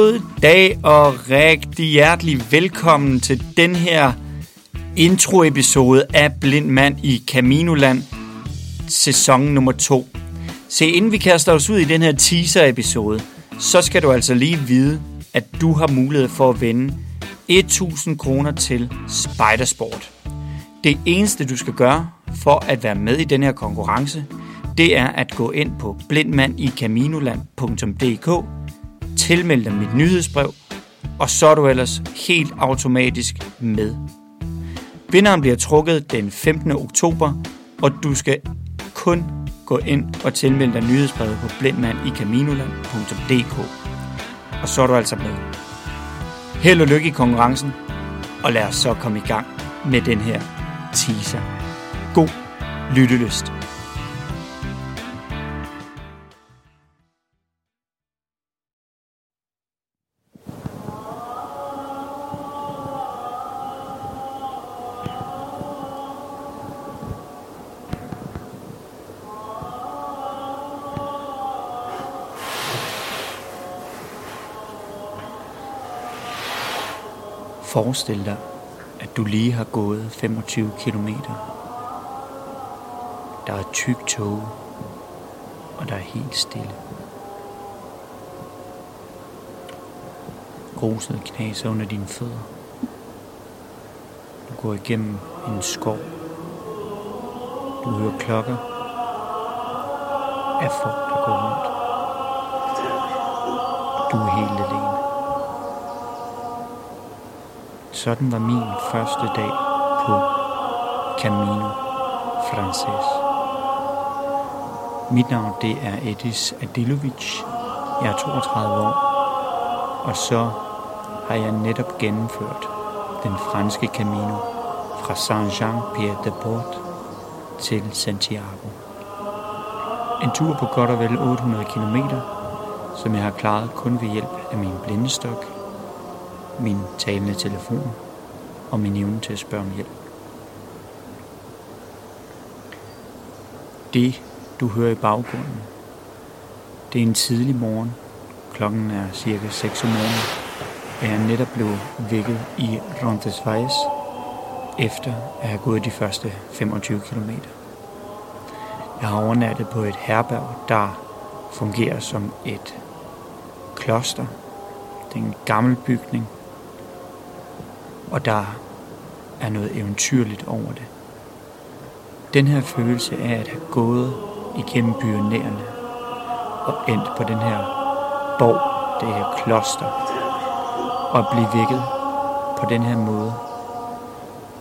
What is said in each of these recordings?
Goddag og rigtig hjertelig velkommen til den her introepisode af Blind Mand i Caminoland, sæson nummer 2. Se, inden vi kaster os ud i den her teaser-episode, så skal du altså lige vide, at du har mulighed for at vinde 1000 kroner til Spidersport. Det eneste, du skal gøre for at være med i den her konkurrence, det er at gå ind på blindmandicaminoland.dk, tilmelde dig mit nyhedsbrev, og så er du ellers helt automatisk med. Vinderen bliver trukket den 15. oktober, og du skal kun gå ind og tilmelde dig nyhedsbrevet på blindmandicaminoland.dk. Og så er du altså med. Held og lykke i konkurrencen, og lad os så komme i gang med den her teaser. God lyttelyst. Forestil dig, at du lige har gået 25 km. Der er tyk tog, og der er helt stille. Gruset knaser under dine fødder. Du går igennem en skov. Du hører klokker af folk, der går rundt. Du er helt alene. Sådan var min første dag på Camino Frances. Mit navn det er Edis Adilovic. Jeg er 32 år, og så har jeg netop gennemført den franske Camino fra Saint-Jean-Pied-de-Port til Santiago. En tur på godt og vel 800 km, som jeg har klaret kun ved hjælp af min blindestok min talende telefon og min evne til at spørge om hjælp. Det, du hører i baggrunden, det er en tidlig morgen. Klokken er cirka 6 om morgenen, og jeg er netop blevet vækket i Roncesvalles efter at have gået de første 25 km. Jeg har overnattet på et herberg, der fungerer som et kloster. Det er en gammel bygning, og der er noget eventyrligt over det. Den her følelse af at have gået igennem pionererne og endt på den her borg, det her kloster, og blive vækket på den her måde,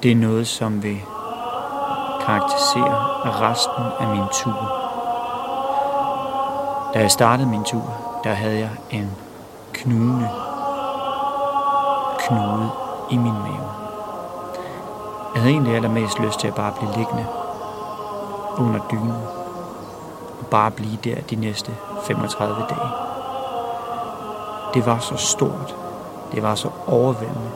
det er noget, som vil karakterisere resten af min tur. Da jeg startede min tur, der havde jeg en knugende knude i min mave. Jeg havde egentlig allermest lyst til at bare blive liggende under dynen og bare blive der de næste 35 dage. Det var så stort, det var så overvældende,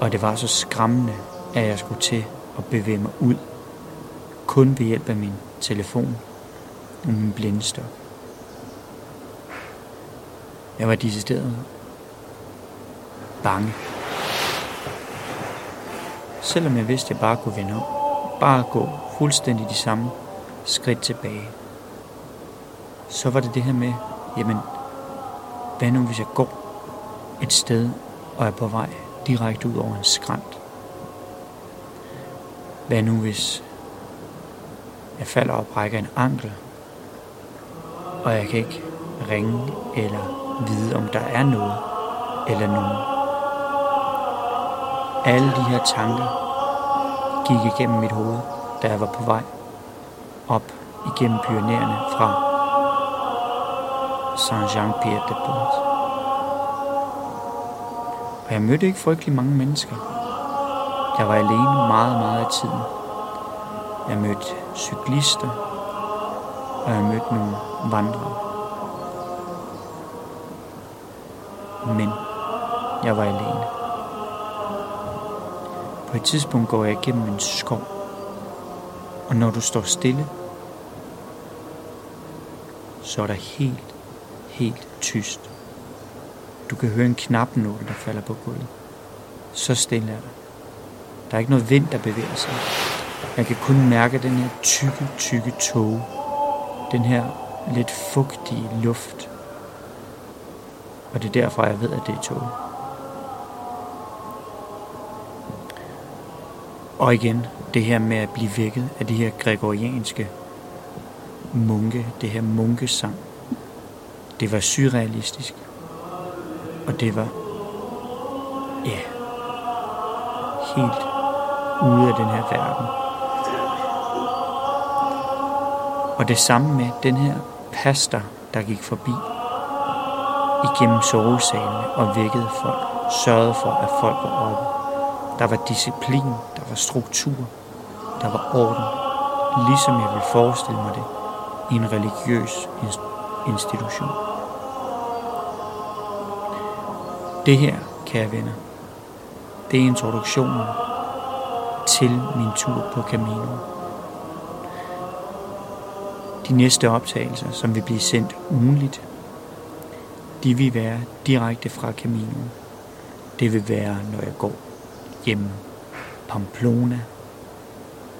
og det var så skræmmende, at jeg skulle til at bevæge mig ud, kun ved hjælp af min telefon og min blindestok. Jeg var decideret bange. Selvom jeg vidste, at jeg bare kunne vende om. Bare gå fuldstændig de samme skridt tilbage. Så var det det her med, jamen, hvad nu hvis jeg går et sted og er på vej direkte ud over en skrant? Hvad nu hvis jeg falder og brækker en ankel, og jeg kan ikke ringe eller vide, om der er noget eller nogen. Alle de her tanker gik igennem mit hoved, da jeg var på vej op igennem pionererne fra Saint-Jean-Pierre-de-Port. Og jeg mødte ikke frygtelig mange mennesker. Jeg var alene meget, meget af tiden. Jeg mødte cyklister, og jeg mødte nogle vandrere. Men jeg var alene. På et tidspunkt går jeg igennem en skov, og når du står stille, så er der helt, helt tyst. Du kan høre en knapnål, der falder på gulvet. Så stille er der. Der er ikke noget vind, der bevæger sig. Jeg kan kun mærke den her tykke, tykke tåge. Den her lidt fugtige luft. Og det er derfor, jeg ved, at det er tåge. Og igen, det her med at blive vækket af de her gregorianske munke, det her munkesang. Det var surrealistisk. Og det var, ja, helt ude af den her verden. Og det samme med den her pastor, der gik forbi igennem sovesalene og vækkede folk, sørgede for, at folk var oppe. Der var disciplin, der var struktur, der var orden, ligesom jeg ville forestille mig det i en religiøs institution. Det her, kære venner, det er introduktionen til min tur på Camino. De næste optagelser, som vil blive sendt ugenligt, de vil være direkte fra Camino. Det vil være, når jeg går hjemme Pamplona.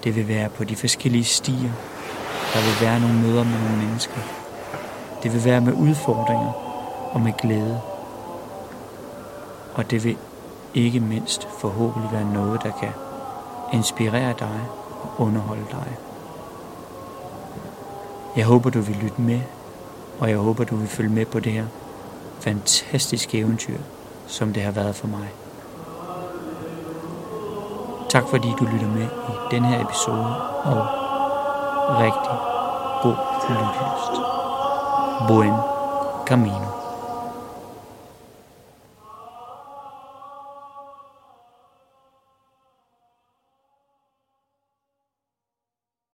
Det vil være på de forskellige stier. Der vil være nogle møder med nogle mennesker. Det vil være med udfordringer og med glæde. Og det vil ikke mindst forhåbentlig være noget, der kan inspirere dig og underholde dig. Jeg håber, du vil lytte med, og jeg håber, du vil følge med på det her fantastiske eventyr, som det har været for mig. Tak fordi du lytter med i den her episode, og rigtig god lyttelyst. Buen camino.